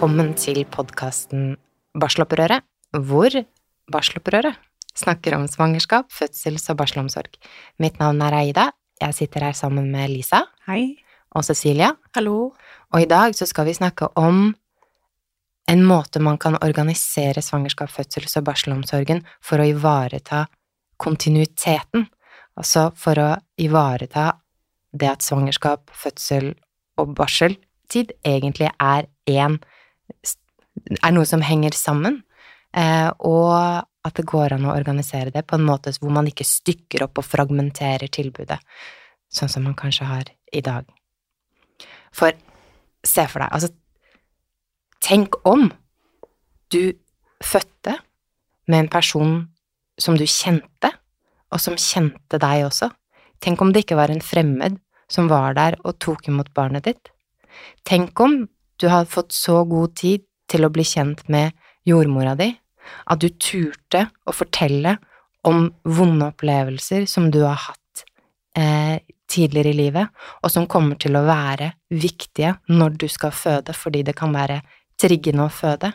velkommen til podkasten Barselopprøret, hvor Barselopprøret snakker om svangerskap, fødsels- og barselomsorg. Mitt navn er Aida. Jeg sitter her sammen med Lisa Hei. og Cecilia, Hallo. og i dag så skal vi snakke om en måte man kan organisere svangerskap, fødsels- og barselomsorgen for å ivareta kontinuiteten, altså for å ivareta det at svangerskap, fødsel og barseltid egentlig er én er noe som henger sammen, eh, og at det går an å organisere det på en måte hvor man ikke stykker opp og fragmenterer tilbudet, sånn som man kanskje har i dag. For se for deg, altså Tenk om du fødte med en person som du kjente, og som kjente deg også. Tenk om det ikke var en fremmed som var der og tok imot barnet ditt. Tenk om du hadde fått så god tid til å bli kjent med jordmora di, at du turte å fortelle om vonde opplevelser som du har hatt eh, tidligere i livet, og som kommer til å være viktige når du skal føde, fordi det kan være triggende å føde.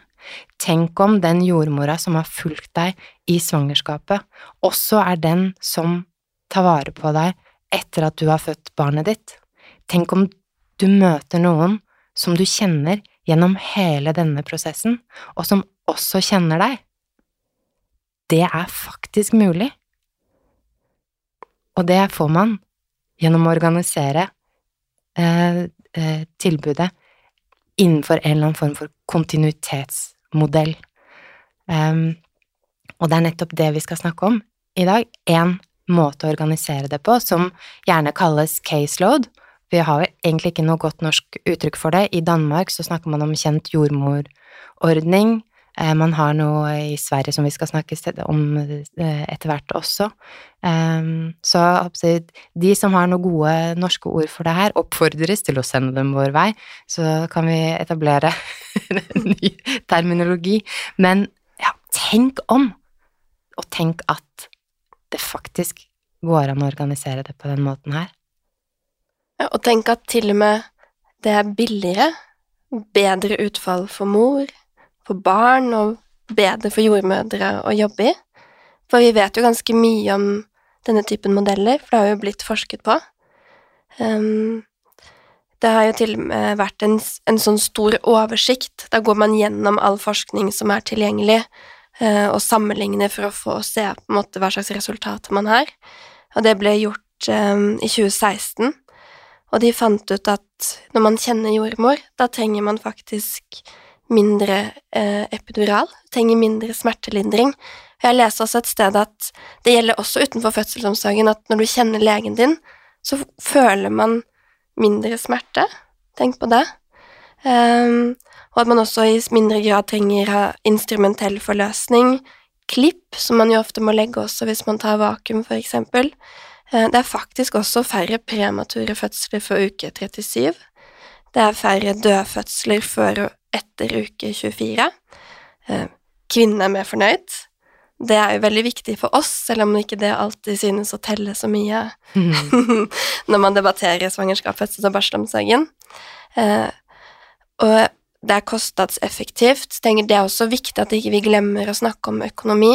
Tenk om den jordmora som har fulgt deg i svangerskapet, også er den som tar vare på deg etter at du har født barnet ditt. Tenk om du møter noen som du kjenner gjennom hele denne prosessen, og som også kjenner deg. Det er faktisk mulig. Og det får man gjennom å organisere eh, eh, tilbudet innenfor en eller annen form for kontinuitetsmodell. Um, og det er nettopp det vi skal snakke om i dag. Én måte å organisere det på, som gjerne kalles caseload. Vi har egentlig ikke noe godt norsk uttrykk for det. I Danmark så snakker man om kjent jordmorordning. Eh, man har noe i Sverige som vi skal snakke om eh, etter hvert også. Um, så de som har noen gode norske ord for det her, oppfordres til å sende dem vår vei, så kan vi etablere en ny terminologi. Men ja, tenk om, og tenk at det faktisk går an å organisere det på den måten her. Ja, og tenk at til og med det er billigere, bedre utfall for mor, for barn og bedre for jordmødre å jobbe i. For vi vet jo ganske mye om denne typen modeller, for det har jo blitt forsket på. Um, det har jo til og med vært en, en, sånn stor oversikt. Da går man gjennom all forskning som er tilgjengelig, uh, og sammenligner for å få se på en måte hva slags resultater man har. Og det ble gjort um, i 2016, og de fant ut at når man kjenner jordmor, da trenger man faktisk mindre eh, epidural, trenger mindre smertelindring. Jeg leste også et sted at det gjelder også utenfor fødselsomsorgen, at når du kjenner legen din, så føler man mindre smerte. Tenk på det. Um, og at man også i mindre grad trenger ha instrumentell forløsning, klipp, som man jo ofte må legge også hvis man tar vakuum, for eksempel. Eh, det er faktisk også færre premature fødsler før uke 37. Det er færre dødfødsler før og etter uke 24. Eh, Kvinnen er mer fornøyd. Det er jo veldig viktig for oss, selv om ikke det alltid synes å telle så mye mm. når man debatterer svangerskap, fødsel og barselomsorgen. Eh, og det er kostnadseffektivt. Det er også viktig at ikke vi ikke glemmer å snakke om økonomi,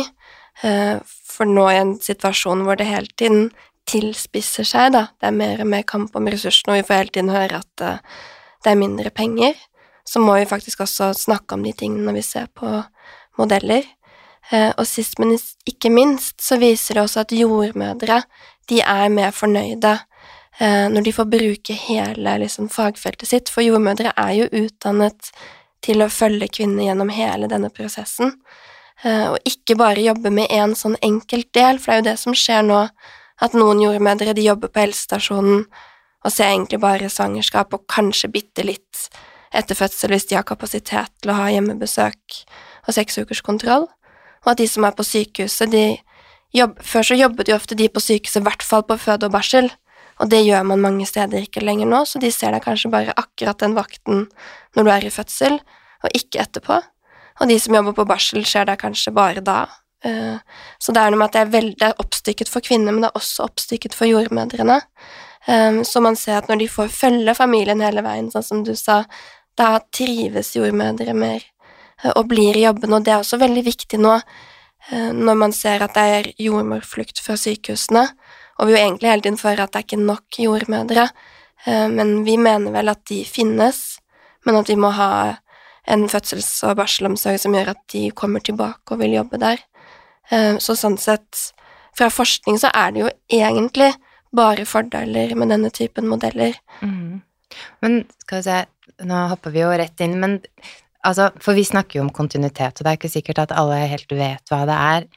for nå i en situasjon hvor det hele tiden tilspisser seg, da. Det er mer og mer kamp om ressursene, og vi får hele tiden høre at uh, det er mindre penger. Så må vi faktisk også snakke om de tingene når vi ser på modeller. Uh, og sist, men ikke minst, så viser det også at jordmødre, de er mer fornøyde uh, når de får bruke hele liksom, fagfeltet sitt, for jordmødre er jo utdannet til å følge kvinner gjennom hele denne prosessen, og ikke bare jobbe med én sånn enkelt del, for det er jo det som skjer nå at noen jordmødre de jobber på helsestasjonen og ser egentlig bare svangerskap og kanskje bitte litt etter fødsel hvis de har kapasitet til å ha hjemmebesøk og seksukerskontroll, og at de som er på sykehuset, de jobb, Før så jobbet jo ofte de på sykehuset i hvert fall på føde og barsel, og det gjør man mange steder ikke lenger nå, så de ser deg kanskje bare akkurat den vakten når du er i fødsel, og ikke etterpå. Og de som jobber på barsel, ser deg kanskje bare da, så det er noe med at det er veldig oppstykket for kvinner, men det er også oppstykket for jordmødrene. Eh, så man ser at når de får følge familien hele veien, sånn som du sa, da trives jordmødre mer eh, og blir i jobben, og det er også veldig viktig nå eh, når man ser at det er jordmorflukt fra sykehusene, og vi jo egentlig hele tiden for at det er ikke nok jordmødre, eh, men vi mener vel at de finnes, men at vi må ha en fødsels- og barselomsorg som gjør at de kommer tilbake og vil jobbe der. Så sånn sett, fra forskning så er det jo egentlig bare fordeler med denne typen modeller. Mm. Men skal vi se, nå hopper vi jo rett inn, men altså, for vi snakker jo om kontinuitet, og det er ikke sikkert at alle helt vet hva det er.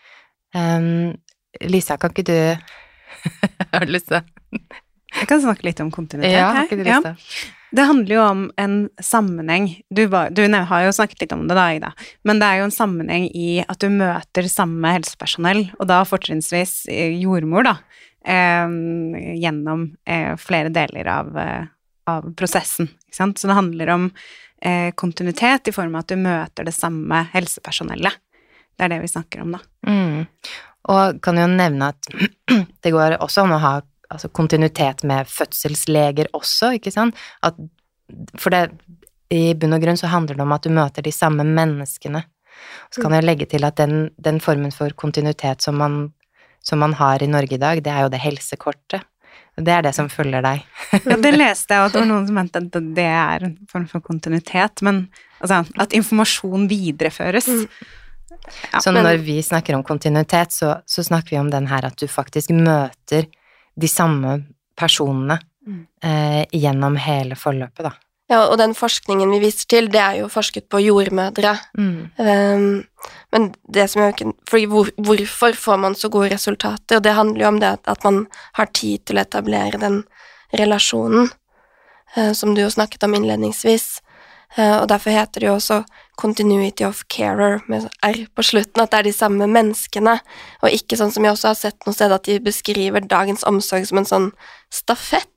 Um, Lisa, kan ikke du Har du lyst til å Jeg kan snakke litt om kontinuitet ja, her. ikke du lyst til? Ja. Det handler jo om en sammenheng. Du, du, har jo snakket litt om det, da, Ida. Men det er jo en sammenheng i at du møter samme helsepersonell, og da fortrinnsvis jordmor, da, eh, gjennom eh, flere deler av, eh, av prosessen. Ikke sant? Så det handler om eh, kontinuitet i form av at du møter det samme helsepersonellet. Det er det vi snakker om, da. Mm. Og kan jo nevne at det går også an å ha altså, kontinuitet med fødselsleger også, ikke sant? At, for det, i bunn og grunn så handler det om at du møter de samme menneskene. Så kan jeg legge til at den, den formen for kontinuitet som man, som man har i Norge i dag, det er jo det helsekortet. Det er det som følger deg. ja, det leste jeg, og det var noen som mente at det er en form for kontinuitet, men altså, at informasjon videreføres. Mm. Ja, så når vi snakker om kontinuitet, så, så, snakker vi om den her at du faktisk møter de samme personene mm. eh, gjennom hele forløpet, da. Ja, og den forskningen vi viser til, det er jo forsket på jordmødre. Mm. Um, men det som jeg For hvor, hvorfor får man så gode resultater? Og det handler jo om det at man har tid til å etablere den relasjonen, uh, som du jo snakket om innledningsvis. Uh, og derfor heter det jo også continuity of carer med R på slutten, at det er de samme menneskene, og ikke sånn som jeg også har sett noe sted, at de beskriver dagens omsorg som en sånn stafett.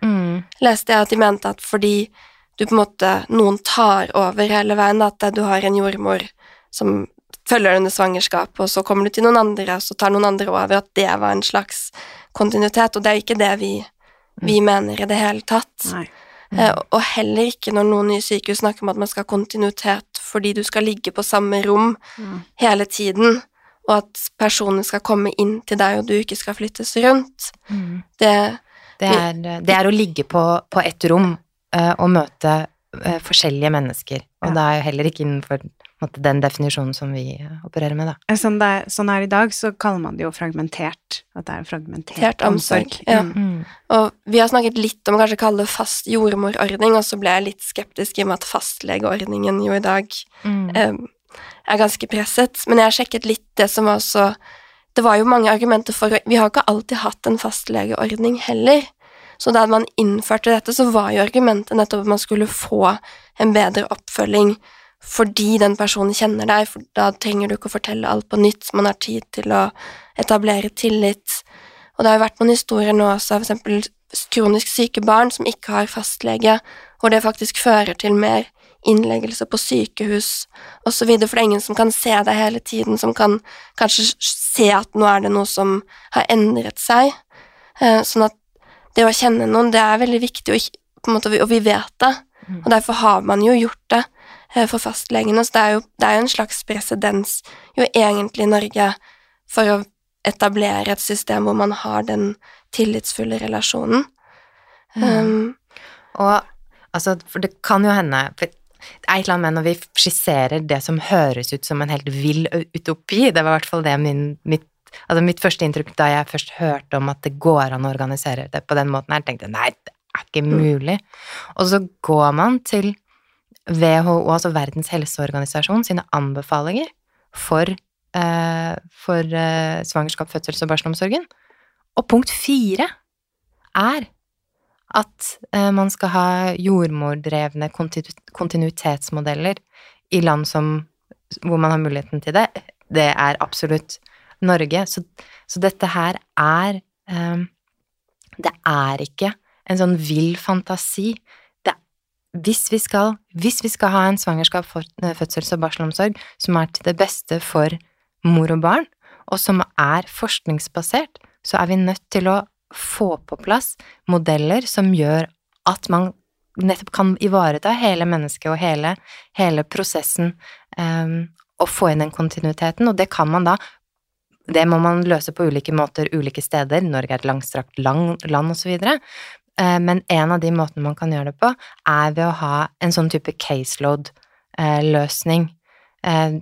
Mm. Leste jeg at de mente at fordi du på en måte Noen tar over hele veien, at du har en jordmor som følger under svangerskapet, og så kommer du til noen andre, og så tar noen andre over, at det var en slags kontinuitet, og det er jo ikke det vi, vi mm. mener i det hele tatt. Nei. Mm. Eh, og heller ikke når noen nye sykehus snakker om at man skal ha kontinuitet fordi du skal ligge på samme rom mm. hele tiden, og at personene skal komme inn til deg, og du ikke skal flyttes rundt. Mm. Det, det, er, det, er, å ligge på, på ett rom uh, og møte forskjellige mennesker, og ja. det er jo heller ikke innenfor den definisjonen som vi opererer med, da. Sånn det, er, sånn er i dag, så kaller man det jo fragmentert. At det er fragmentert omsorg. omsorg. Ja. Mm. Og vi har snakket litt om å kanskje kalle det fast jordmorordning, og så ble jeg litt skeptisk i og med at fastlegeordningen jo i dag mm. eh, er ganske presset. Men jeg har sjekket litt det som var så Det var jo mange argumenter for Vi har ikke alltid hatt en fastlegeordning heller. Så da man innførte dette, så var jo argumentet nettopp at man skulle få en bedre oppfølging fordi den personen kjenner deg, for da trenger du ikke å fortelle alt på nytt, man har tid til å etablere tillit. Og det har jo vært noen historier nå også av eksempel kronisk syke barn som ikke har fastlege, hvor det faktisk fører til mer innleggelse på sykehus osv., for det er ingen som kan se deg hele tiden, som kan kanskje se at nå er det noe som har endret seg. Eh, sånn at det å kjenne noen, det er veldig viktig, og, vi vet det, mm. og derfor har man jo gjort det. Eh, for fastlegene. Så det er jo, det er jo en slags presedens jo egentlig i Norge for å etablere et system hvor man har den tillitsfulle relasjonen. Mm. Um, og altså, for det kan jo hende for det er et eller annet med når vi skisserer det som høres ut som en helt vill utopi, det var i hvert fall det min, mitt, altså mitt første inntrykk da jeg først hørte om at det går an å organisere det på den måten her, tenkte jeg nei, det er ikke mm. mulig. Og så går man til WHO, altså Verdens helseorganisasjon, sine anbefalinger for, eh, for eh, svangerskap, fødsels- og barselomsorgen. Og punkt fire er at eh, man skal ha jordmordrevne kontinu kontinuitetsmodeller i land som, hvor man har muligheten til det. Det er absolutt Norge. Så, så dette her er eh, Det er ikke en sånn vill fantasi hvis vi skal, hvis vi skal ha en svangerskap, eh, fødsels- og barselomsorg som er til det beste for mor og barn, og som er forskningsbasert, så er vi nødt til å få på plass modeller som gjør at man nettopp kan ivareta hele mennesket og hele, hele prosessen, um, og få inn den kontinuiteten, og det kan man da det må man løse på ulike måter ulike steder, Norge er et langstrakt land, land eh, men en av de måtene man kan gjøre det på, er ved å ha en sånn type caseload-løsning. Eh,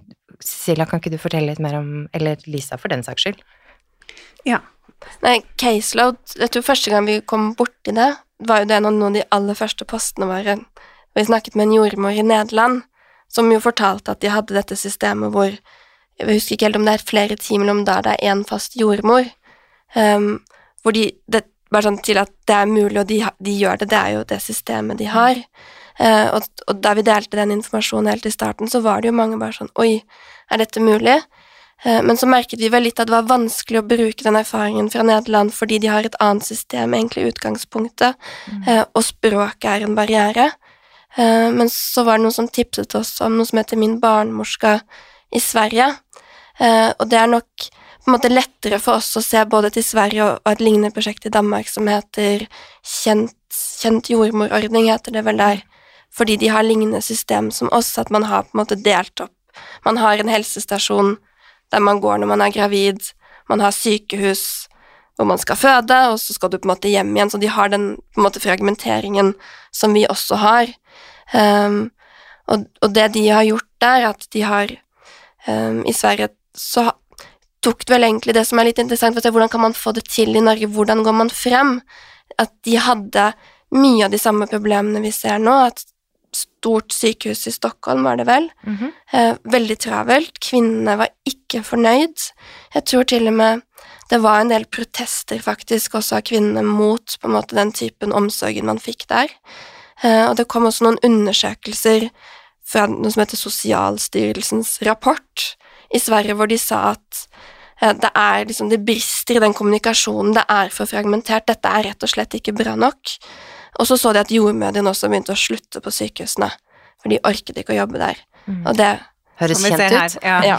Cecilia, kan ikke du fortelle litt mer om Eller Lisa, for den saks skyld. Ja. Nei, caseload Jeg tror første gang vi kom borti det, var jo det noen av de aller første postene våre. Vi snakket med en jordmor i Nederland, som jo fortalte at de hadde dette systemet hvor Jeg husker ikke helt om det er flere timer om da det er én fast jordmor. Um, hvor de det, Bare sånn til at det er mulig, og de, de gjør det. Det er jo det systemet de har. Uh, og, og, da vi delte den informasjonen helt i starten, så var det jo mange bare sånn Oi, er dette mulig? Uh, men så merket vi vel litt at det var vanskelig å bruke den erfaringen fra Nederland fordi de har et annet system, egentlig i utgangspunktet, mm. uh, og språket er en barriere. men så var det noen som tipset oss om noe som heter Min barnmorska i Sverige, og det er nok på en måte lettere for oss å se både til Sverige og, et lignende prosjekt i Danmark som heter Kjent, kjent jordmorordning, heter det vel der, fordi de har lignende system som oss, at man har på en måte delt opp. Man har en helsestasjon der man går når man er gravid, man har sykehus hvor man skal føde, og så skal du på en måte hjem igjen, så de har den på en måte fragmenteringen som vi også har. Um, og, og, det de har gjort der, at de har um, I Sverige så tok det vel egentlig det som er litt interessant, for hvordan kan man få det til i Norge, hvordan går man frem? At de hadde mye av de samme problemene vi ser nå, at stort sykehus i Stockholm, var det vel, mm -hmm. eh, veldig travelt, kvinnene var ikke fornøyd. Jeg tror til og med det var en del protester faktisk også av kvinnene mot på en måte den typen omsorgen man fikk der. Eh, og det kom også noen undersøkelser fra noe som heter Sosialstyrelsens rapport, i Sverige hvor de sa at det er liksom, det brister i den kommunikasjonen, det er for fragmentert, dette er rett og slett ikke bra nok. Og så så de at jordmødrene også begynte å slutte på sykehusene, for de orket ikke å jobbe der. Mm. Og det Høres kjent ut. Ja. ja.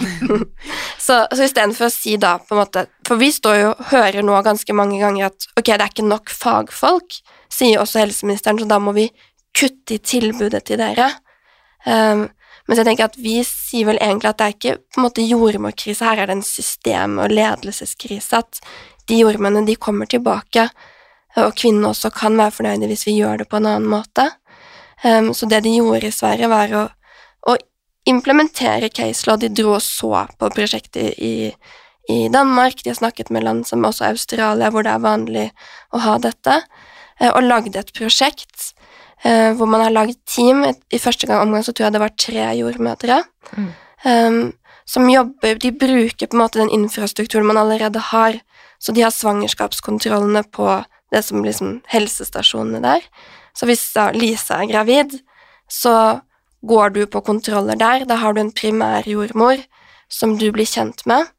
så så istedenfor å si da på en måte For vi står jo hører nå ganske mange ganger at ok, det er ikke nok fagfolk, sier også helseministeren, så da må vi kutte i tilbudet til dere. Um, mens jeg tenker at vi sier vel egentlig at det er ikke på en måte jordmorkrise, her er det en system- og ledelseskrise. At de jordmennene, de kommer tilbake, og kvinnene også kan være fornøyde hvis vi gjør det på en annen måte. Um, så det de gjorde i Sverige, var å, å implementere case law. De dro og så på prosjektet i, i, Danmark, de har snakket med land som også Australia, hvor det er vanlig å ha dette, uh, og lagde et prosjekt eh, hvor man har lagd team. I første gang omgang så tror jeg det var tre jordmødre. Mm. Um, som jobber De bruker på en måte den infrastrukturen man allerede har. Så de har svangerskapskontrollene på det som liksom helsestasjonene der. Så hvis Lisa er gravid, så går du på kontroller der. Da har du en primær jordmor som du blir kjent med.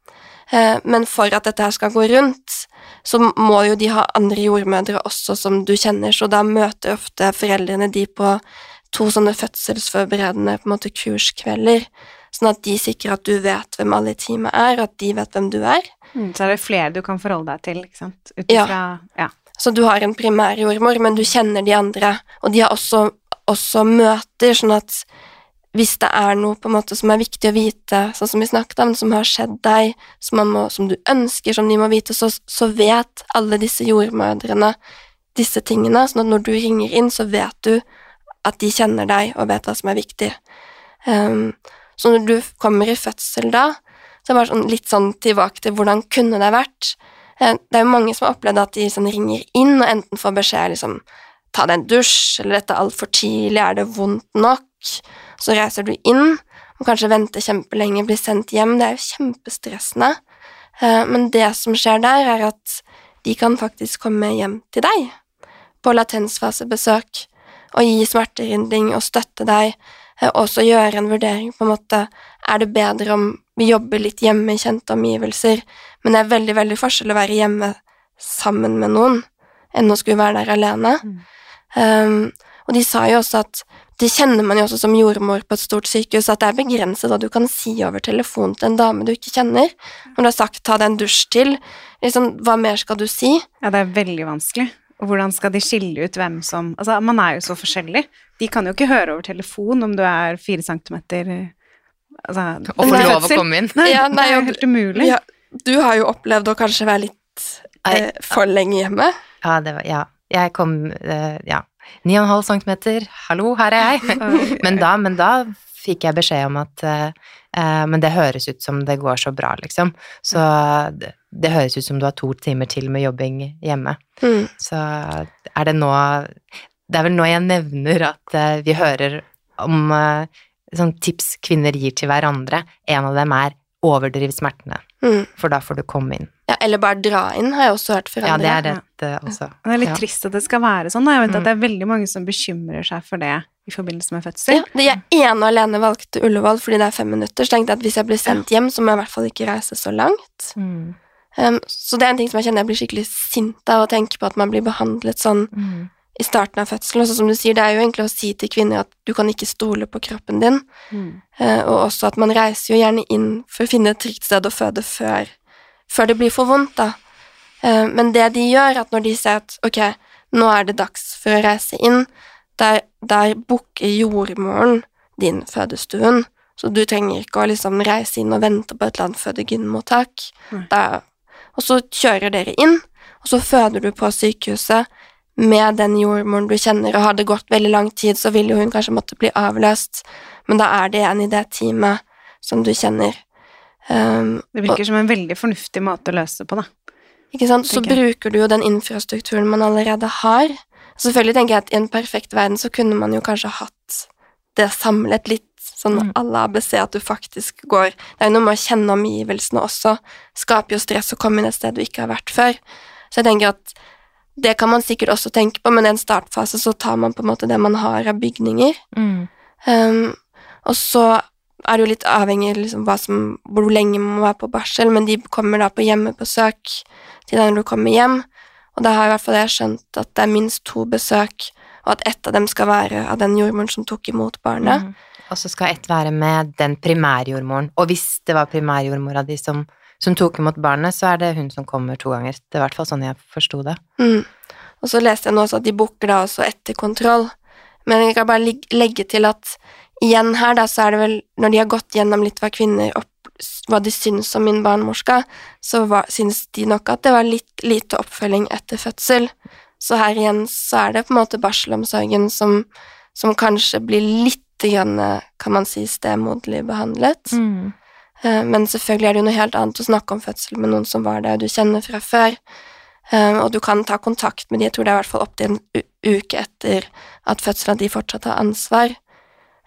Eh, men for at dette her skal gå rundt, så må jo de ha andre jordmødre også som du kjenner, så da møter ofte foreldrene de på to sånne fødselsforberedende på en måte kurskvelder, sånn at de sikrer at du vet hvem alle i teamet er, og at de vet hvem du er. Mm, så er det flere du kan forholde deg til, ikke sant? Utifra, ja. ja. Så du har en primærjordmor, men du kjenner de andre, og de har også, også møter, sånn at hvis det er noe på en måte som er viktig å vite, sånn som vi snakket om, som har skjedd deg, som, må, som du ønsker, som de må vite, så, så, vet alle disse jordmødrene disse tingene, sånn at når du ringer inn, så vet du at de kjenner deg og vet hva som er viktig. Um, så når du kommer i fødsel da, så er det sånn, litt sånn tilbake til hvordan kunne det vært. Uh, det er jo mange som har opplevd at de sånn ringer inn og enten får beskjed liksom ta deg en dusj, eller dette er altfor tidlig, er det vondt nok? Så reiser du inn, og kanskje venter kjempelenge, blir sendt hjem. Det er jo kjempestressende. Eh, men det som skjer der, er at de kan faktisk komme hjem til deg på latensfasebesøk og gi smerterindring og støtte deg, eh, og også gjøre en vurdering på en måte Er det bedre om vi jobber litt hjemme i kjente omgivelser, men det er veldig, veldig forskjell å være hjemme sammen med noen enn å skulle være der alene. Mm. Um, og de sa jo også at det kjenner man jo også som jordmor på et stort sykehus, at det er begrenset hva du kan si over telefon til en dame du ikke kjenner. Når du har sagt 'ta deg en dusj til', liksom, hva mer skal du si? Ja, det er veldig vanskelig. Og hvordan skal de skille ut hvem som Altså, man er jo så forskjellig. De kan jo ikke høre over telefon om du er fire centimeter altså, Og få lov å komme inn. Nei, Ja, nei, det er jo helt umulig. Ja, du har jo opplevd å kanskje være litt eh, for lenge hjemme. Ja, det var, ja. Jeg kom, eh, ja. 9,5 centimeter, hallo, her er jeg. Men da, men da fikk jeg beskjed om at eh, Men det høres ut som det går så bra, liksom. Så det, det høres ut som du har to timer til med jobbing hjemme. Mm. Så er det nå Det er vel nå jeg nevner at eh, vi hører om eh, sånn tips kvinner gir til hverandre. En av dem er overdriv smertene, Mm. for da får du komme inn. Ja, eller bare dra inn, har jeg også hørt fra Ja, det er eh, også. Det er litt Ja. trist at det skal være sånn. Da. Jeg vet Mm. at det er veldig mange som bekymrer seg for det i forbindelse med fødsel. Ja, det jeg ene og alene valgte Ullevål fordi det er fem minutter, så tenkte jeg at hvis jeg blir sendt hjem, så må jeg i hvert fall ikke reise så langt. Mm. Um, så det er en ting som jeg kjenner jeg blir skikkelig sint av å tenke på at man blir behandlet sånn Mm. I starten av fødselen. Og som du sier, det er jo egentlig å si til kvinner at du kan ikke stole på kroppen din, Mm. eh, og også at man reiser jo gjerne inn for å finne et trygt sted å føde før, før det blir for vondt, da. Eh, men det de gjør, at når de ser at ok, nå er det dags for å reise inn, der, der booker jordmoren din fødestuen, så du trenger ikke å liksom reise inn og vente på et eller annet fødegynmottak. Nei. Og så kjører dere inn, og så føder du på sykehuset med den jordmoren du kjenner, og har det gått veldig lang tid, så vil jo hun kanskje måtte bli avløst, men da er det en i det teamet som du kjenner. Um, Det virker som en veldig fornuftig måte å løse det på, da. ikke sant? Så bruker du jo den infrastrukturen man allerede har. Selvfølgelig tenker jeg at i en perfekt verden så kunne man jo kanskje hatt det samlet litt, sånn Mm. alle ABC, at du faktisk går Det er jo noe med å kjenne omgivelsene også. Skaper jo stress å komme inn et sted du ikke har vært før. Så jeg tenker at det kan man sikkert også tenke på, men i en startfase så tar man på en måte det man har av bygninger. Mm. Um, og så er det jo litt avhengig liksom, som, hvor lenge man må være på barsel, men de kommer da på hjemmebesøk til deg når du kommer hjem, og da har i hvert fall jeg skjønt at det er minst to besøk, og at ett av dem skal være av den jordmoren som tok imot barnet. Mm. Og så skal ett være med den primærjordmoren. Og hvis det var primærjordmora di som, som tok imot barnet, så er det hun som kommer to ganger. Det er i hvert fall sånn jeg forsto det. Mm. Og så leste jeg nå også at de booker da også etter kontroll, men jeg kan bare legge til at igjen her da, så er det vel, når de har gått gjennom litt hva kvinner opp, hva de syns om min barnmorska, så var, syns de nok at det var litt lite oppfølging etter fødsel. Så her igjen så er det på en måte barselomsorgen som, som kanskje blir litt grann, kan man si, stemoderlig behandlet. Mm. Eh, Men selvfølgelig er det jo noe helt annet å snakke om fødsel med noen som var der du kjenner fra før. Eh, Og du kan ta kontakt med de, jeg tror det er i hvert fall opptil en uke etter at fødselen at de fortsatt har ansvar.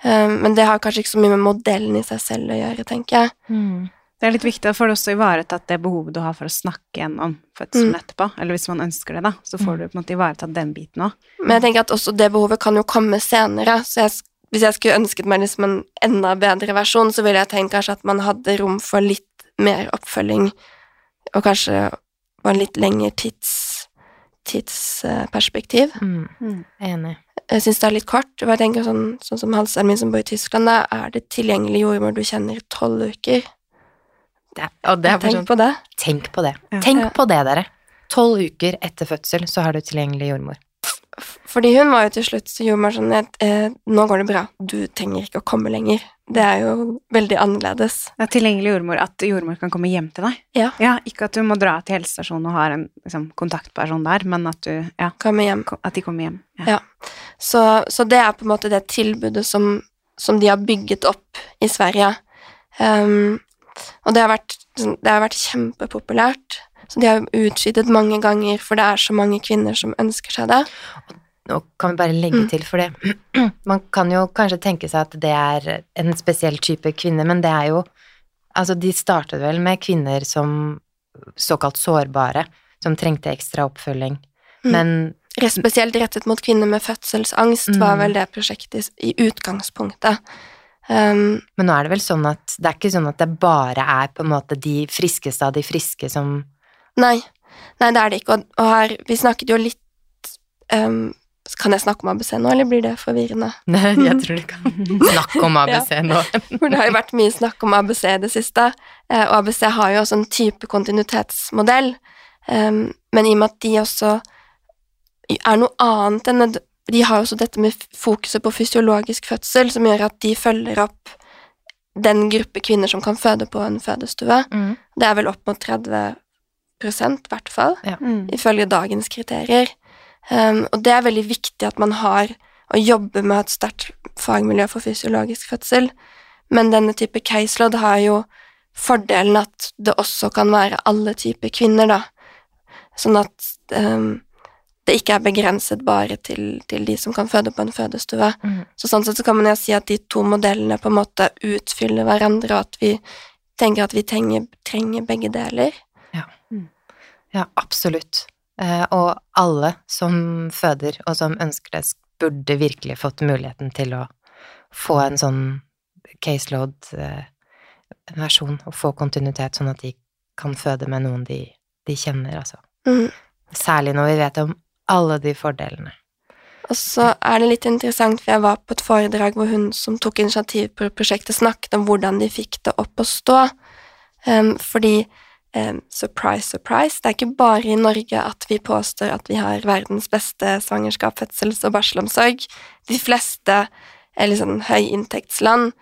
Eh, Men det har kanskje ikke så mye med modellen i seg selv å gjøre, tenker jeg. Mm. Det er litt viktig å få også ivaretatt det behovet du har for å snakke gjennom fødselen Mm. etterpå. Eller hvis man ønsker det, da, så får du på en måte ivaretatt den biten òg. Men jeg tenker at også det behovet kan jo komme senere, så jeg, hvis jeg skulle ønsket meg liksom en enda bedre versjon, så ville jeg tenkt kanskje at man hadde rom for litt mer oppfølging, og kanskje på en litt lengre tids, tidsperspektiv. Mm. Mm. Enig. Jeg syns det er litt kort. Og jeg tenker sånn, sånn som halseren min som bor i Tyskland, da er det tilgjengelig jordmor du kjenner i tolv uker. Det, og det er Tenk sånn, på det. tenk på det. Ja. Tenk Ja. på det, dere. Tolv uker etter fødsel så har du tilgjengelig jordmor. Fordi hun var jo til slutt så jordmor sånn at eh, nå går det bra, du trenger ikke å komme lenger. Det er jo veldig annerledes. Det er tilgjengelig jordmor, at jordmor kan komme hjem til deg. Ja. Ikke at du må dra til helsestasjonen og har en liksom, kontaktperson der, men at, du, ja, hjem. at de kommer hjem. Ja. Så, så det er på en måte det tilbudet som, som de har bygget opp i Sverige. Um, og det har, vært, det har vært kjempepopulært. Så de har jo utvidet mange ganger, for det er så mange kvinner som ønsker seg det. Nå kan vi bare legge Mm. til, for det Man kan jo kanskje tenke seg at det er en spesiell type kvinne, men det er jo Altså, de startet vel med kvinner som såkalt sårbare, som trengte ekstra oppfølging. Mm. Men Spesielt rettet mot kvinner med fødselsangst var Mm. vel det prosjektet i, i utgangspunktet. Um, Men nå er det vel sånn at det er ikke sånn at det bare er på en måte de friskeste av de friske som nei, nei, det er det ikke. Og, her, vi snakket jo litt um, Kan jeg snakke om ABC nå, eller blir det forvirrende? Nei, Jeg tror du kan snakke om ABC nå. For det har jo vært mye snakk om ABC i det siste, eh, og ABC har jo også en type kontinuitetsmodell, um, men i og med at de også er noe annet enn De har også dette med fokuset på fysiologisk fødsel, som gjør at de følger opp den gruppe kvinner som kan føde på en fødestue. Mm. Det er vel opp mot 30 i hvert fall, Mm. ifølge dagens kriterier. Um, og det er veldig viktig at man har å jobbe med et sterkt fagmiljø for fysiologisk fødsel, men denne type caseload har jo fordelen at det også kan være alle typer kvinner, da, sånn at um, det ikke er begrenset bare til, til de som kan føde på en fødestue. Mm. Så sånn sett så kan man jo si at de to modellene på en måte utfyller hverandre, og at vi tenker at vi trenger, trenger begge deler. Ja, absolutt. Eh, og alle som føder, og som ønsker det, burde virkelig fått muligheten til å få en sånn caseload-versjon, og få kontinuitet, sånn at de kan føde med noen de, de kjenner, altså. Mm. Særlig når vi vet om alle de fordelene. Og så er det litt interessant, for jeg var på et foredrag hvor hun som tok initiativ på prosjektet, snakket om hvordan de fikk det opp å stå. Um, fordi um, surprise, surprise, det er ikke bare i Norge at vi påstår at vi har verdens beste svangerskap, fødsels- og barselomsorg. De fleste eh, liksom, høyinntektsland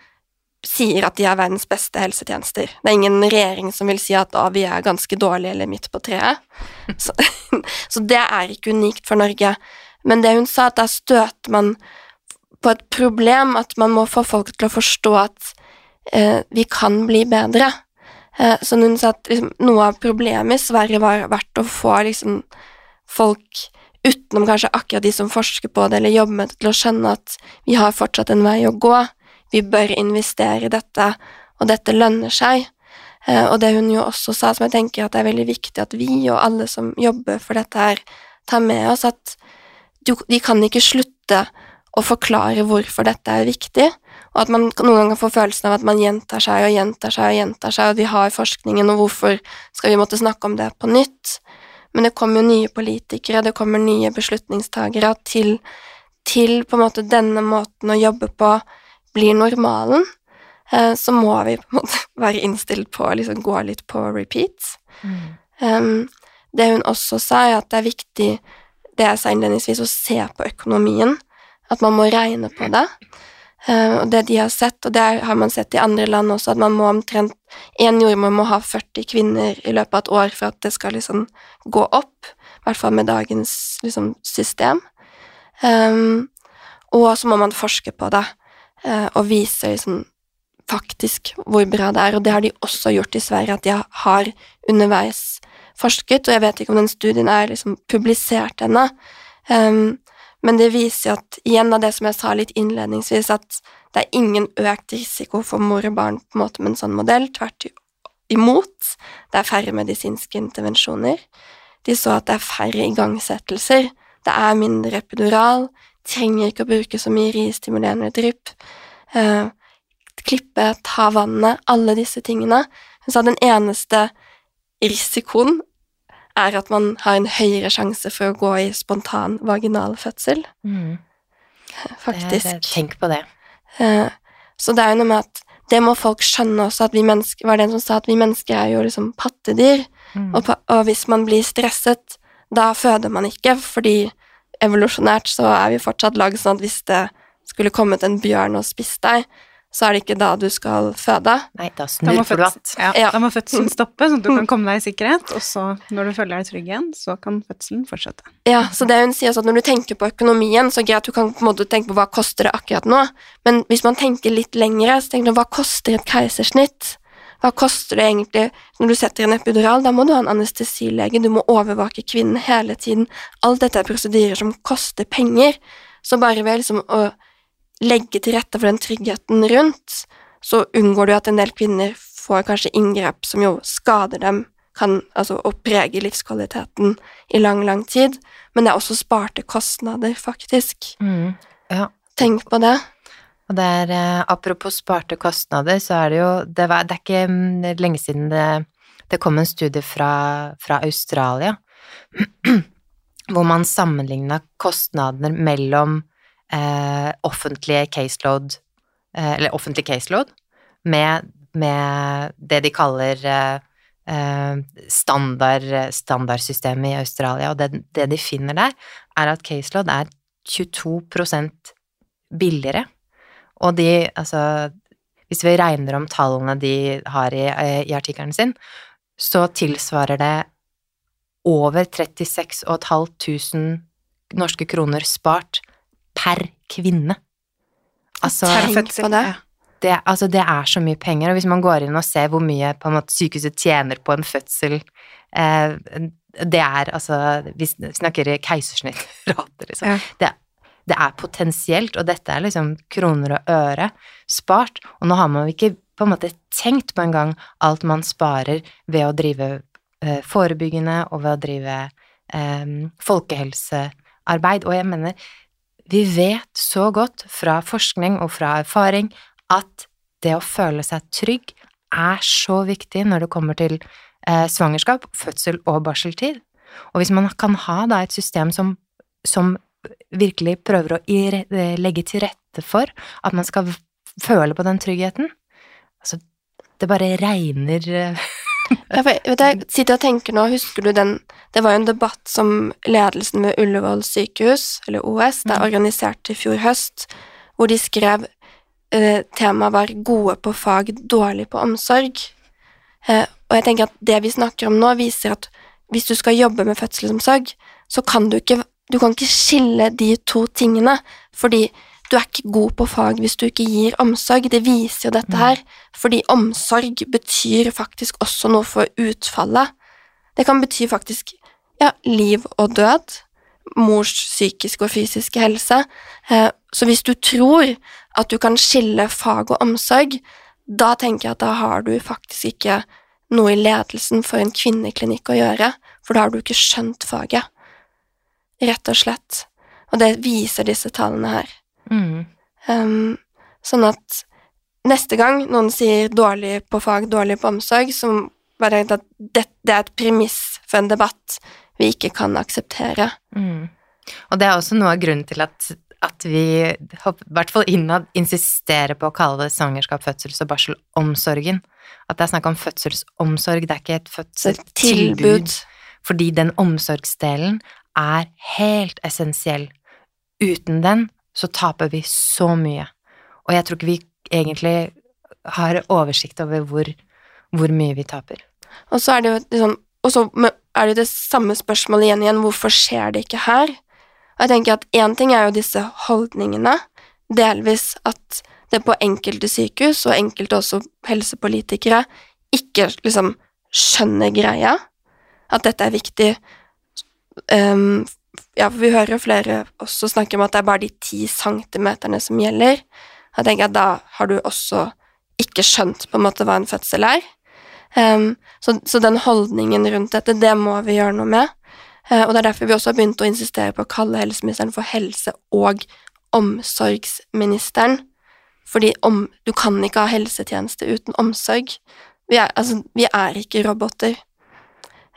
sier at de har verdens beste helsetjenester. Det er ingen regjering som vil si at vi er ganske dårlige eller midt på treet. Så, så det er ikke unikt for Norge. Men det hun sa, at da støter man på et problem, at man må få folk til å forstå at eh, vi kan bli bedre. Eh, så hun sa at liksom, noe av problemet i Sverige var vært å få liksom, folk utenom kanskje akkurat de som forsker på det eller jobber med det, til å skjønne at vi har fortsatt en vei å gå. Vi bør investere i dette, og dette lønner seg. Eh, og det hun jo også sa, som jeg tenker at det er veldig viktig at vi og alle som jobber for dette her, tar med oss at de kan ikke slutte å forklare hvorfor dette er viktig, og at man noen ganger får følelsen av at man gjentar seg og gjentar seg og gjentar seg, og vi har forskningen, og hvorfor skal vi måtte snakke om det på nytt? Men det kommer jo nye politikere, det kommer nye beslutningstagere til, til på en måte denne måten å jobbe på blir normalen, eh, så må vi på en måte være innstilt på å liksom gå litt på repeat. Mm. det hun også sa, er at det er viktig, det jeg sa innledningsvis, å se på økonomien. At man må regne på det. Uh, og det de har sett, og det har man sett i andre land også, at man må omtrent Én jordmor må ha 40 kvinner i løpet av et år for at det skal liksom gå opp. I hvert fall med dagens liksom, system. Um, og så må man forske på det, uh, og vise liksom faktisk hvor bra det er, og det har de også gjort i Sverige, at de har underveis forsket, og jeg vet ikke om den studien er liksom publisert ennå, um, men det viser at, igjen av det som jeg sa litt innledningsvis, at det er ingen økt risiko for mor og barn på en måte med en sånn modell, tvert imot, det er færre medisinske intervensjoner. De så at det er færre igangsettelser, det er mindre epidural, trenger ikke å bruke så mye ristimulerende drypp, uh, klippe, ta vannet, alle disse tingene. Hun sa den eneste risikoen er at man har en høyere sjanse for å gå i spontan vaginal fødsel, Mm. faktisk. Det, tenk på det. Eh, Så det er jo noe med at det må folk skjønne også, at vi mennesker var det en som sa at vi mennesker er jo liksom pattedyr, Mm. og, og hvis man blir stresset, da føder man ikke, fordi evolusjonært så er vi fortsatt laget sånn at hvis det skulle kommet en bjørn og spist deg, så er det ikke da du skal føde. Nei, da snurper du att. ja, Ja. da må fødselen stoppe, sånn at du kan komme deg i sikkerhet, og så, når du føler deg trygg igjen, så kan fødselen fortsette. Ja, så det hun sier også at når du tenker på økonomien, så er det greit, du kan på en måte tenke på hva koster det akkurat nå, men hvis man tenker litt lengre, så tenker du hva koster et keisersnitt? Hva koster det egentlig når du setter en epidural? Da må du ha en anestesilege, du må overvake kvinnen hele tiden. Alt dette er prosedyrer som koster penger, så bare ved liksom å legge til rette for den tryggheten rundt, så unngår du at en del kvinner får kanskje inngrep som jo skader dem, kan altså og preger livskvaliteten i lang, lang tid, men det er også sparte kostnader, faktisk. Mm. Ja. Tenk på det. Og det er, eh, apropos sparte kostnader, så er det jo Det, var, det er ikke mm, lenge siden det, det kom en studie fra, fra Australia hvor man sammenligna kostnader mellom eh, offentlige caseload eh, Eller offentlig caseload med, med det de kaller eh, eh, standard, standardsystemet i Australia, og det, det de finner der, er at caseload er 22% billigere. Og de, altså Hvis vi regner om tallene de har i, i artikkelen sin, så tilsvarer det over 36 500 norske kroner spart per kvinne. Altså, Tenk på det. Det, altså, det er så mye penger, og hvis man går inn og ser hvor mye på en måte, sykehuset tjener på en fødsel eh, Det er altså Vi snakker keisersnittrate, liksom. Ja. Det, det er potensielt, og dette er liksom kroner og øre spart. Og nå har man jo ikke på en måte tenkt på engang alt man sparer ved å drive eh, forebyggende og ved å drive eh, folkehelsearbeid. Og jeg mener, vi vet så godt fra forskning og fra erfaring at det å føle seg trygg er så viktig når det kommer til eh, svangerskap, fødsel og barseltid. Og hvis man kan ha da et system som, som virkelig prøver å eh, legge til rette for at man skal føle på den tryggheten Altså, det bare regner eh, jeg- vet jeg sitter og tenker nå, husker du den Det var jo en debatt som ledelsen ved Ullevål sykehus, eller OS, der Mm. organiserte i fjor høst, hvor de skrev eh, Temaet var 'gode på fag, dårlig på omsorg'. Eh, og jeg tenker at det vi snakker om nå, viser at hvis du skal jobbe med fødselsomsorg, så kan du ikke Du kan ikke skille de to tingene, fordi du er ikke god på fag hvis du ikke gir omsorg. Det viser jo dette her. Fordi omsorg betyr faktisk også noe for utfallet. Det kan bety faktisk ja, liv og død. Mors psykiske og fysiske helse. Eh, Så hvis du tror at du kan skille fag og omsorg, da tenker jeg at da har du faktisk ikke noe i ledelsen for en kvinneklinikk å gjøre, for da har du ikke skjønt faget. Rett og slett. Og det viser disse tallene her. Mm. Um, sånn at neste gang noen sier dårlig på fag, dårlig på omsorg, så bare tenk at det, det er et premiss for en debatt vi ikke kan akseptere. Mm. Og det er også noe av grunnen til at, at vi, i hvert fall innad, insisterer på å kalle det svangerskap, fødsels- og barselomsorgen. At det er snakk om fødselsomsorg, det er ikke et fødselstilbud. tilbud. Fordi den omsorgsdelen er helt essensiell. Uten den så taper vi så mye. Og jeg tror ikke vi egentlig har oversikt over hvor, hvor mye vi taper. Og så er det jo liksom Og så er det jo det samme spørsmålet igjen igjen, hvorfor skjer det ikke her? Og jeg tenker at én ting er jo disse holdningene, delvis at det på enkelte sykehus, og enkelte også helsepolitikere, ikke liksom skjønner greia, at dette er viktig. Ehm, ja, for vi hører jo flere også snakke om at det er bare de ti centimeterne som gjelder. Da tenker jeg at da har du også ikke skjønt på en måte hva en fødsel er. Um, så, så den holdningen rundt dette, det må vi gjøre noe med. Uh, og det er derfor vi også har begynt å insistere på å kalle helseministeren for helse- og omsorgsministeren. Fordi om, du kan ikke ha helsetjeneste uten omsorg. Vi er, altså, vi er ikke roboter,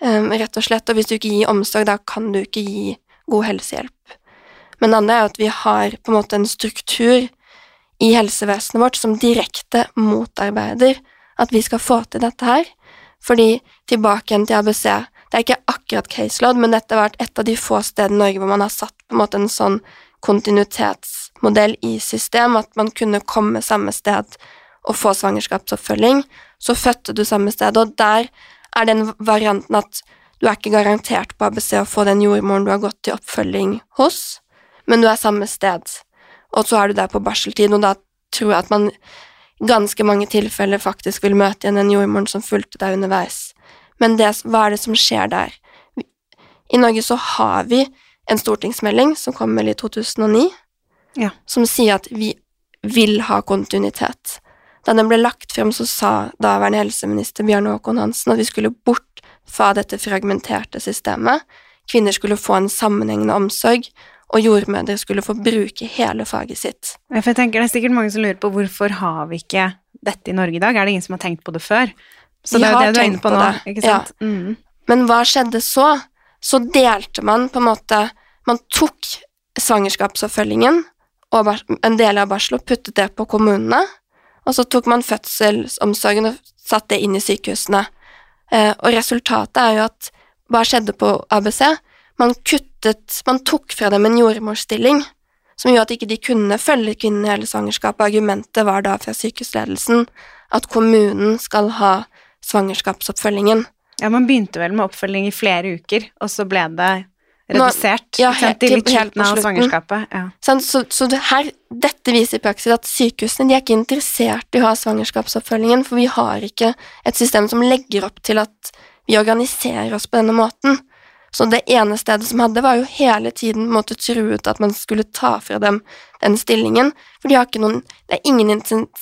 um, rett og slett. Og hvis du ikke gir omsorg, da kan du ikke gi god helsehjelp. Men det andre er at vi har på en måte en struktur i helsevesenet vårt som direkte motarbeider at vi skal få til dette her. Fordi tilbake igjen til ABC Det er ikke akkurat caseload, men dette har vært et av de få stedene i Norge hvor man har satt på en måte en sånn kontinuitetsmodell i system, at man kunne komme samme sted og få svangerskapsoppfølging. Så fødte du samme sted, og der er den varianten at du er ikke garantert på ABC å få den jordmoren du har gått til oppfølging hos, men du er samme sted. Og så er du der på barseltid, og da tror jeg at man i ganske mange tilfeller faktisk vil møte igjen den jordmoren som fulgte deg underveis. Men det, hva er det som skjer der? I Norge så har vi en stortingsmelding som kom vel i 2009, Ja. som sier at vi vil ha kontinuitet. Da den ble lagt frem, så sa daværende helseminister Bjarne Håkon Hansen at vi skulle bort fra dette fragmenterte systemet. Kvinner skulle få en sammenhengende omsorg, og jordmødre skulle få bruke hele faget sitt. Ja, For jeg tenker Det er sikkert mange som lurer på hvorfor har vi ikke dette i Norge i dag? Er det ingen som har tenkt på det før? Så det er jo det du er inne på på nå, det, ikke ja. Mm. Men hva skjedde så? Så delte man på en måte Man tok svangerskapsoppfølgingen og en del av barsel og puttet det på kommunene, og så tok man fødselsomsorgen og satte det inn i sykehusene. Eh, og resultatet er jo at hva skjedde på ABC? man kuttet Man tok fra dem en jordmorstilling, som gjorde at ikke de kunne følge kvinnen hele svangerskapet. Argumentet var da fra sykehusledelsen at kommunen skal ha svangerskapsoppfølgingen. Ja, man begynte vel med oppfølging i flere uker, og så ble det redusert ja, ikke sant, helt i til- litt slutten av svangerskapet. Ja. Sånn, Så, så det her, dette viser i praksis at sykehusene de er ikke interessert i å ha svangerskapsoppfølgingen, for vi har ikke et system som legger opp til at vi organiserer oss på denne måten. Så det ene stedet som hadde, var jo hele tiden på en måte truet at man skulle ta fra dem den stillingen, for de har ikke noen, det er ingen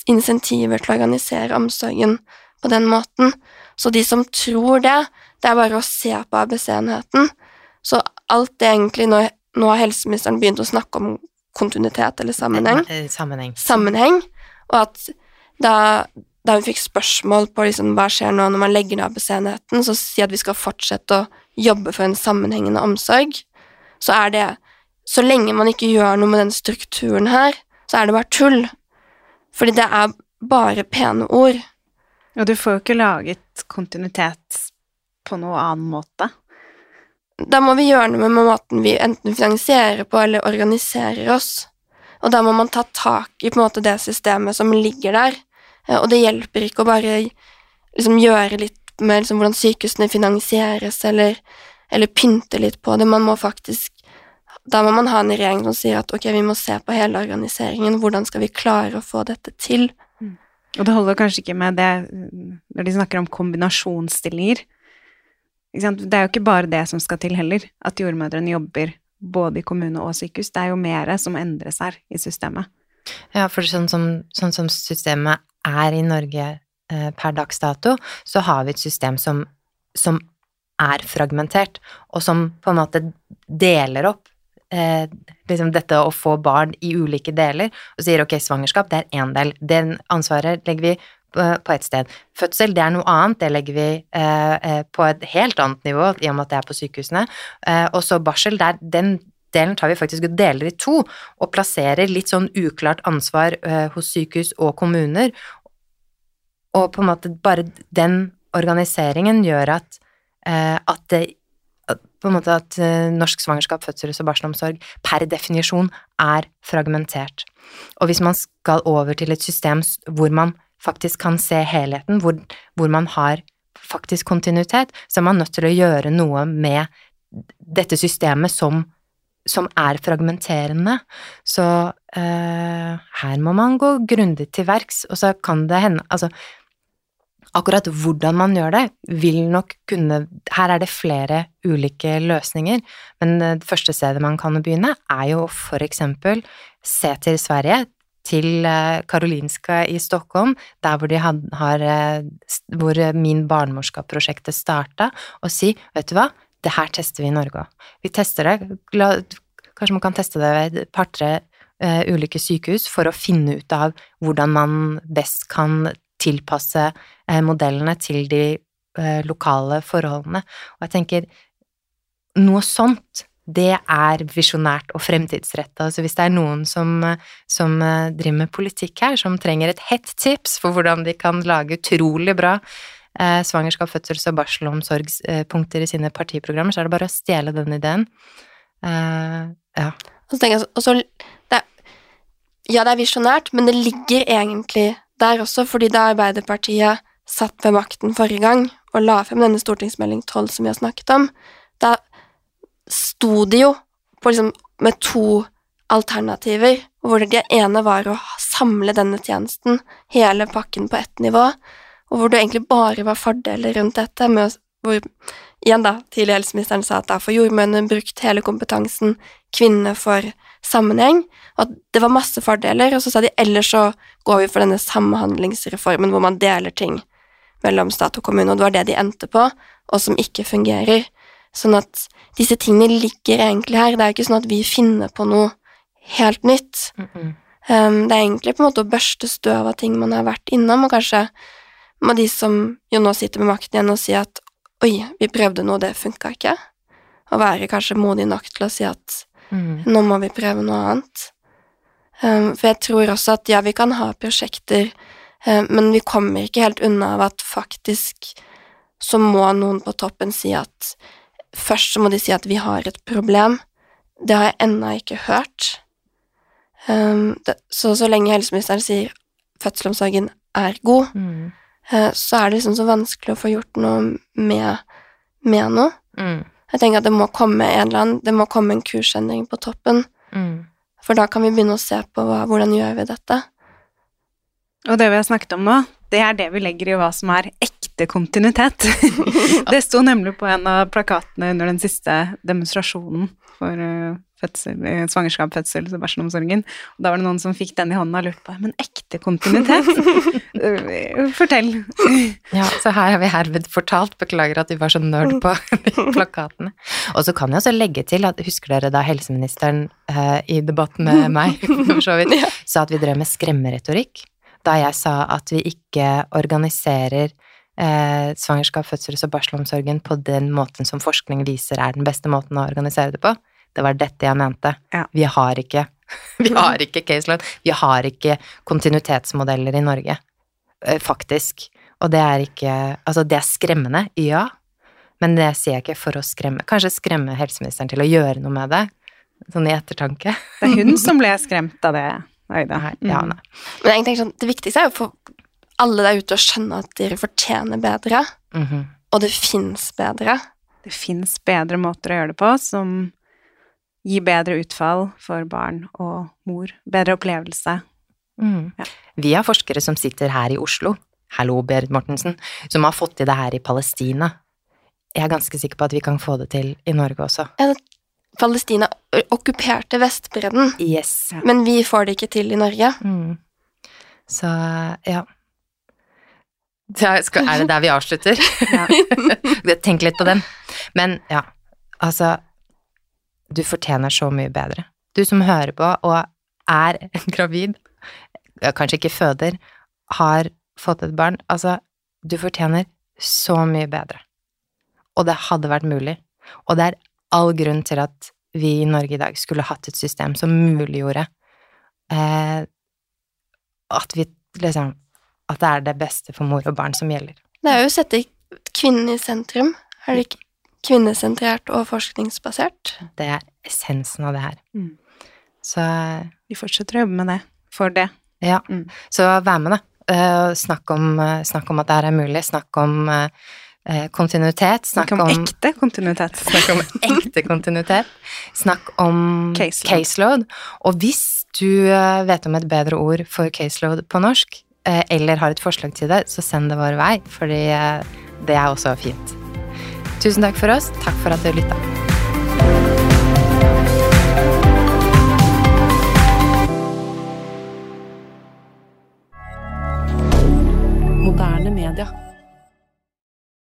insentiver til å organisere omsorgen på den måten. Så de som tror det, det er bare å se på ABC-enheten. Så alt det egentlig, nå, nå har helseministeren begynt å snakke om kontinuitet eller sammenheng, Eh, Sammenheng. sammenheng, og at da, da hun fikk spørsmål på liksom, hva skjer nå når man legger ned ABC-enheten, så sier at vi skal fortsette å jobbe for en sammenhengende omsorg, så er det Så lenge man ikke gjør noe med den strukturen her, så er det bare tull. Fordi det er bare pene ord. Og du får jo ikke laget kontinuitet på noe annen måte. Da må vi gjøre noe med måten vi enten finansierer på eller organiserer oss. Og da må man ta tak i måte det systemet som ligger der. Eh, Og det hjelper ikke å bare liksom gjøre litt med liksom hvordan sykehusene finansieres, eller, eller pynte litt på det. Man må faktisk Da må man ha en regjering som sier at ok, vi må se på hele organiseringen. Hvordan skal vi klare å få dette til? Og det holder kanskje ikke med det mm, når de snakker om kombinasjonsstillinger. Det er jo ikke bare det som skal til heller, at jordmødrene jobber både i kommune og sykehus. Det er jo mer som endres her i systemet. Ja, for sånn som, sånn som systemet er i Norge eh, per dags dato, så har vi et system som, som er fragmentert, og som på en måte deler opp eh, liksom dette å få barn i ulike deler, og sier ok, svangerskap, det er én del. Den ansvaret legger vi på ett sted. Fødsel, det er noe annet, det legger vi eh, eh, på et helt annet nivå, i og med at det er på sykehusene. Eh, og så barsel, der, den delen tar vi faktisk og deler i to, og plasserer litt sånn uklart ansvar eh, hos sykehus og kommuner. Og på en måte bare den organiseringen gjør at, eh, at det på en måte at eh, norsk svangerskap, fødsels- og barselomsorg per definisjon er fragmentert. Og hvis man skal over til et system hvor man faktisk kan se helheten, hvor, hvor man har faktisk kontinuitet, så er man nødt til å gjøre noe med dette systemet som, som er fragmenterende. Så eh, her må man gå grundig til verks, og så kan det hende Altså, akkurat hvordan man gjør det, vil nok kunne Her er det flere ulike løsninger, men det første stedet man kan begynne, er jo for eksempel se til Sverige, til eh, Karolinska i Stockholm, der hvor de har eh, Hvor Min barnmorskap-prosjektet starta, og si, vet du hva, det her tester vi i Norge òg. Vi tester det, kanskje man kan teste det ved et par-tre eh, ulike sykehus for å finne ut av hvordan man best kan tilpasse eh, modellene til de eh, lokale forholdene. Og jeg tenker, noe sånt, det er visjonært og fremtidsretta. Altså hvis det er noen som, som eh, driver med politikk her, som trenger et hett tips for hvordan de kan lage utrolig bra eh, svangerskap, fødsels- og barselomsorgspunkter i sine partiprogrammer, så er det bare å stjele den ideen. Eh, ja. Og så tenker jeg så- det er, Ja, det er visjonært, men det ligger egentlig der også, fordi da Arbeiderpartiet satt ved makten forrige gang og la frem denne stortingsmelding 12 som vi har snakket om, sto de jo liksom med to alternativer, hvor det ene var å samle denne tjenesten, hele pakken på ett nivå, og hvor det egentlig bare var fordeler rundt dette, med å, hvor igjen da, tidligere helseministeren sa at da får jordmødrene brukt hele kompetansen, kvinnene får sammenheng, og at det var masse fordeler, og så sa de ellers så går vi for denne samhandlingsreformen hvor man deler ting mellom stat og kommune, og det var det de endte på, og som ikke fungerer. Sånn at disse tingene ligger egentlig her, det er jo ikke sånn at vi finner på noe helt nytt. Mm -mm. Um, det er egentlig på en måte å børste støv av ting man har vært innom, og kanskje må de som jo nå sitter med makten igjen og si at oi, vi prøvde noe, det funka ikke, og være kanskje modig nok til å si at Mm. nå må vi prøve noe annet. Um, for jeg tror også at ja, vi kan ha prosjekter, um, men vi kommer ikke helt unna av at faktisk så må noen på toppen si at først så må de si at vi har et problem. Det har jeg ennå ikke hørt. Um, det, så så lenge helseministeren sier fødselsomsorgen er god, Mm. uh, så er det liksom så vanskelig å få gjort noe med, med noe. Mm. Jeg tenker at det må komme en eller annen, det må komme en kursendring på toppen, Mm. for da kan vi begynne å se på hva, hvordan gjør vi dette. Og det vi har snakket om nå, det er det vi legger i hva som er ekte kontinuitet. det sto nemlig på en av plakatene under den siste demonstrasjonen for eh, fødsel, eh, svangerskap, fødsel barselomsorgen. Og da var det noen som fikk den i hånda og lurte på men ekte kontinuitet? Fortell. Ja, så her har vi herved fortalt. Beklager at vi var så nerd på plakatene. Og så kan jeg også legge til at husker dere da helseministeren eh, i debatten med meg for så vidt, sa at vi drev med skremmeretorikk? Da jeg sa at vi ikke organiserer eh, svangerskap, fødsels- og barselomsorgen på den måten som forskning viser er den beste måten å organisere det på. Det var dette jeg mente. Ja. Vi har ikke vi har ikke caseload. Vi har ikke kontinuitetsmodeller i Norge, eh, faktisk. Og det er ikke Altså, det er skremmende, ja, men det sier jeg ikke for å skremme Kanskje skremme helseministeren til å gjøre noe med det, sånn i ettertanke. Det er hun som ble skremt av det, Nei, ja, Mm. nei. Men jeg tenker sånn, det viktigste er jo for alle der ute å skjønne at dere fortjener bedre, Mhm. og det fins bedre. Det fins bedre måter å gjøre det på som gir bedre utfall for barn og mor. Bedre opplevelse. Mm. Ja. Vi har forskere som sitter her i Oslo, hallo Berit Mortensen, som har fått til det her i Palestina. Jeg er ganske sikker på at vi kan få det til i Norge også. Palestina okkuperte Vestbredden, Yes. men vi får det ikke til i Norge. Mm. Så ja. Da skal, er det der vi avslutter? Ja. Tenk litt på den. Men ja, altså Du fortjener så mye bedre. Du som hører på og er gravid, kanskje ikke føder, har fått et barn. Altså, du fortjener så mye bedre. Og det hadde vært mulig. Og det er all grunn til at vi i Norge i dag skulle hatt et system som muliggjorde eh, at vi liksom At det er det beste for mor og barn som gjelder. Det er jo å sette kvinnen i sentrum. Er det ikke kvinnesentrert og forskningsbasert? Det er essensen av det her. Mm. Så Vi fortsetter å jobbe med det. For det. ja. Mm. Så vær med, da. Eh, snakk, om, eh, snakk om at det her er mulig. Snakk om eh, eh, kontinuitet. Snakk Snakk om om ekte kontinuitet. Snakk om ekte kontinuitet. Snakk om Caseload. caseload. Og hvis du eh, vet om et bedre ord for caseload på norsk, eh, eller har et forslag til det, så send det vår vei, fordi eh, det er også fint. Tusen takk for oss. Takk for at du lytta. Moderne media.